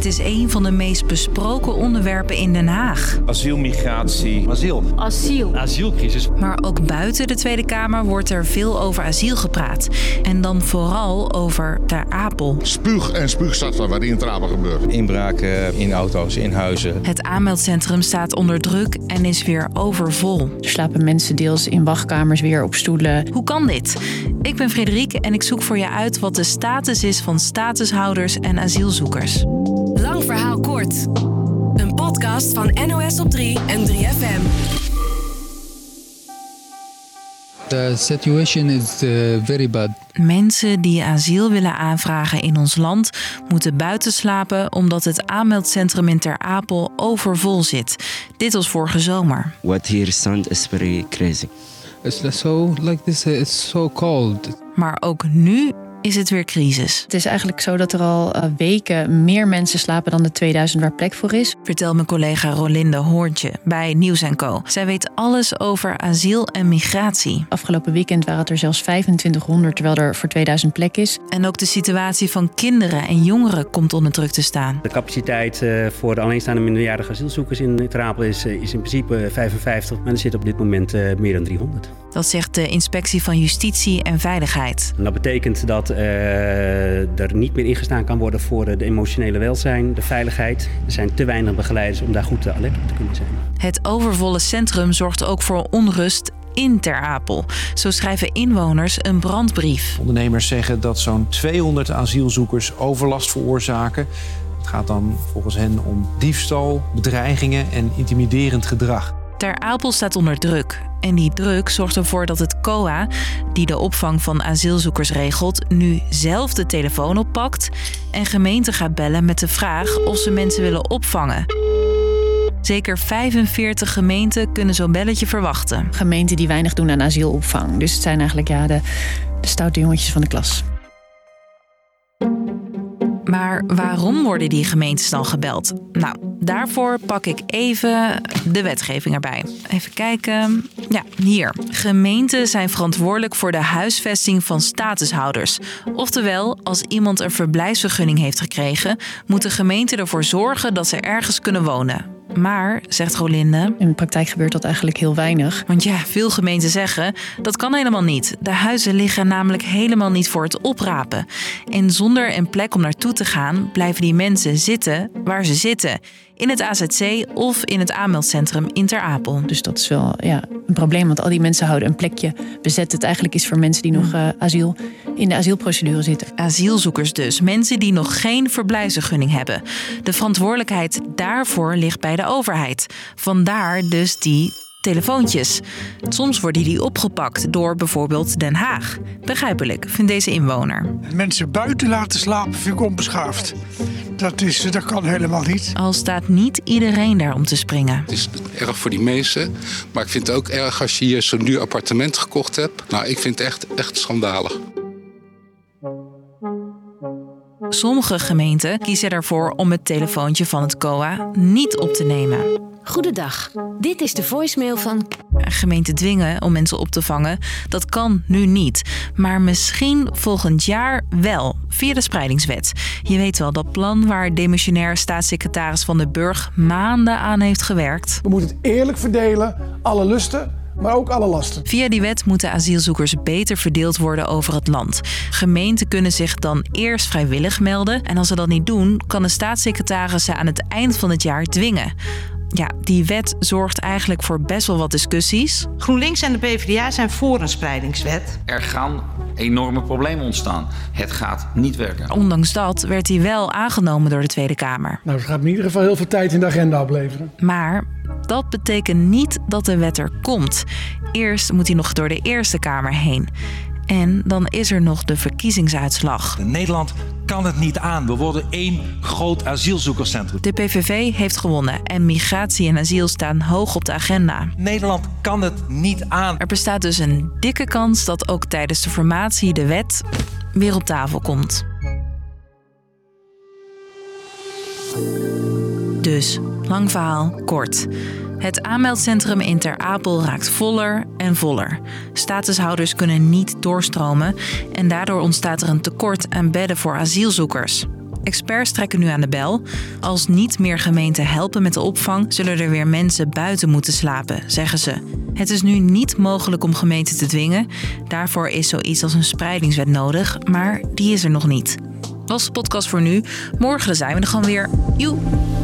Het is een van de meest besproken onderwerpen in Den Haag. Asiel, migratie. Asiel. Asiel. Asielcrisis. Maar ook buiten de Tweede Kamer wordt er veel over asiel gepraat. En dan vooral over Ter Apel. Spuug en spuugstad wat in Ter Apel gebeurt. Inbraken in auto's, in huizen. Het aanmeldcentrum staat onder druk en is weer overvol. Er slapen mensen deels in wachtkamers weer op stoelen. Hoe kan dit? Ik ben Frederike en ik zoek voor je uit wat de status is van statushouders en asielzoekers. Lang verhaal kort. Een podcast van NOS op 3 en 3FM. The situation is uh, very bad. Mensen die asiel willen aanvragen in ons land moeten buiten slapen omdat het aanmeldcentrum in Ter Apel overvol zit. Dit was vorige zomer. What here sound is very crazy. It's so like this. It's so cold. Maar ook nu is het weer crisis. Het is eigenlijk zo dat er al eh, weken meer mensen slapen dan de 2000 waar plek voor is. Vertelt mijn collega Rolinde Hoortje bij Nieuws Co. Zij weet alles over asiel en migratie. Afgelopen weekend waren het er zelfs 2500, terwijl er voor 2000 plek is. En ook de situatie van kinderen en jongeren komt onder druk te staan. De capaciteit eh, voor de alleenstaande minderjarige asielzoekers in Trapel is, eh, is in principe 55, maar er zitten op dit moment eh, meer dan 300. Dat zegt de Inspectie van Justitie en Veiligheid. En dat betekent dat eh, er niet meer ingestaan kan worden voor eh, de emotionele welzijn, de veiligheid. Er zijn te weinig begeleiders om daar goed eh, alert op te kunnen zijn. Het overvolle centrum zorgt ook voor onrust in Ter Apel. Zo schrijven inwoners een brandbrief. Ondernemers zeggen dat zo'n 200 asielzoekers overlast veroorzaken. Het gaat dan volgens hen om diefstal, bedreigingen en intimiderend gedrag. Ter Apel staat onder druk. En die druk zorgt ervoor dat het COA, die de opvang van asielzoekers regelt, nu zelf de telefoon oppakt en gemeenten gaat bellen met de vraag of ze mensen willen opvangen. Zeker 45 gemeenten kunnen zo'n belletje verwachten. Gemeenten die weinig doen aan asielopvang. Dus het zijn eigenlijk ja, de, de stoute jongetjes van de klas. Maar waarom worden die gemeentes dan gebeld? Nou, daarvoor pak ik even de wetgeving erbij. Even kijken. Ja, hier. Gemeenten zijn verantwoordelijk voor de huisvesting van statushouders. Oftewel, als iemand een verblijfsvergunning heeft gekregen, moet de gemeente ervoor zorgen dat ze ergens kunnen wonen. Maar, zegt Rolinde, In de praktijk gebeurt dat eigenlijk heel weinig. want ja, veel gemeenten zeggen dat kan helemaal niet. De huizen liggen namelijk helemaal niet voor het oprapen. En zonder een plek om naartoe te gaan, blijven die mensen zitten waar ze zitten. In het AZC of in het aanmeldcentrum in Ter Apel. Dus dat is wel ja, een probleem, want al die mensen houden een plekje bezet. Het eigenlijk is voor mensen die nog eh, asiel in de asielprocedure zitten. Asielzoekers dus, mensen die nog geen verblijfsvergunning hebben. De verantwoordelijkheid daarvoor ligt bij de overheid. Vandaar dus die telefoontjes. Soms worden die opgepakt door bijvoorbeeld Den Haag. Begrijpelijk, vindt deze inwoner. Mensen buiten laten slapen vind ik onbeschaafd. Dat, is, dat kan helemaal niet. Al staat niet iedereen daar om te springen. Het is erg voor die mensen. Maar ik vind het ook erg als je hier zo'n duur appartement gekocht hebt. Nou, ik vind het echt, echt schandalig. Sommige gemeenten kiezen ervoor om het telefoontje van het COA niet op te nemen. Goedendag. Dit is de voicemail van... Gemeenten dwingen om mensen op te vangen, dat kan nu niet. Maar misschien volgend jaar wel, via de spreidingswet. Je weet wel, dat plan waar demissionair staatssecretaris Van den Burg maanden aan heeft gewerkt. We moeten het eerlijk verdelen, alle lusten, maar ook alle lasten. Via die wet moeten asielzoekers beter verdeeld worden over het land. Gemeenten kunnen zich dan eerst vrijwillig melden. En als ze dat niet doen, kan de staatssecretaris ze aan het eind van het jaar dwingen. Ja, die wet zorgt eigenlijk voor best wel wat discussies. GroenLinks en de PvdA zijn voor een spreidingswet. Er gaan enorme problemen ontstaan. Het gaat niet werken. Ondanks dat werd die wel aangenomen door de Tweede Kamer. Nou, het gaat me in ieder geval heel veel tijd in de agenda opleveren. Maar dat betekent niet dat de wet er komt. Eerst moet hij nog door de Eerste Kamer heen. En dan is er nog de verkiezingsuitslag. Nederland kan het niet aan. We worden één groot asielzoekerscentrum. De PVV heeft gewonnen en migratie en asiel staan hoog op de agenda. Nederland kan het niet aan. Er bestaat dus een dikke kans dat ook tijdens de formatie de wet weer op tafel komt. Dus, lang verhaal, kort. Het aanmeldcentrum in Ter Apel raakt voller en voller. Statushouders kunnen niet doorstromen en daardoor ontstaat er een tekort aan bedden voor asielzoekers. experts trekken nu aan de bel. Als niet meer gemeenten helpen met de opvang, zullen er weer mensen buiten moeten slapen, zeggen ze. Het is nu niet mogelijk om gemeenten te dwingen. Daarvoor is zoiets als een spreidingswet nodig, maar die is er nog niet. Was de podcast voor nu. Morgen zijn we er gewoon weer. Joe!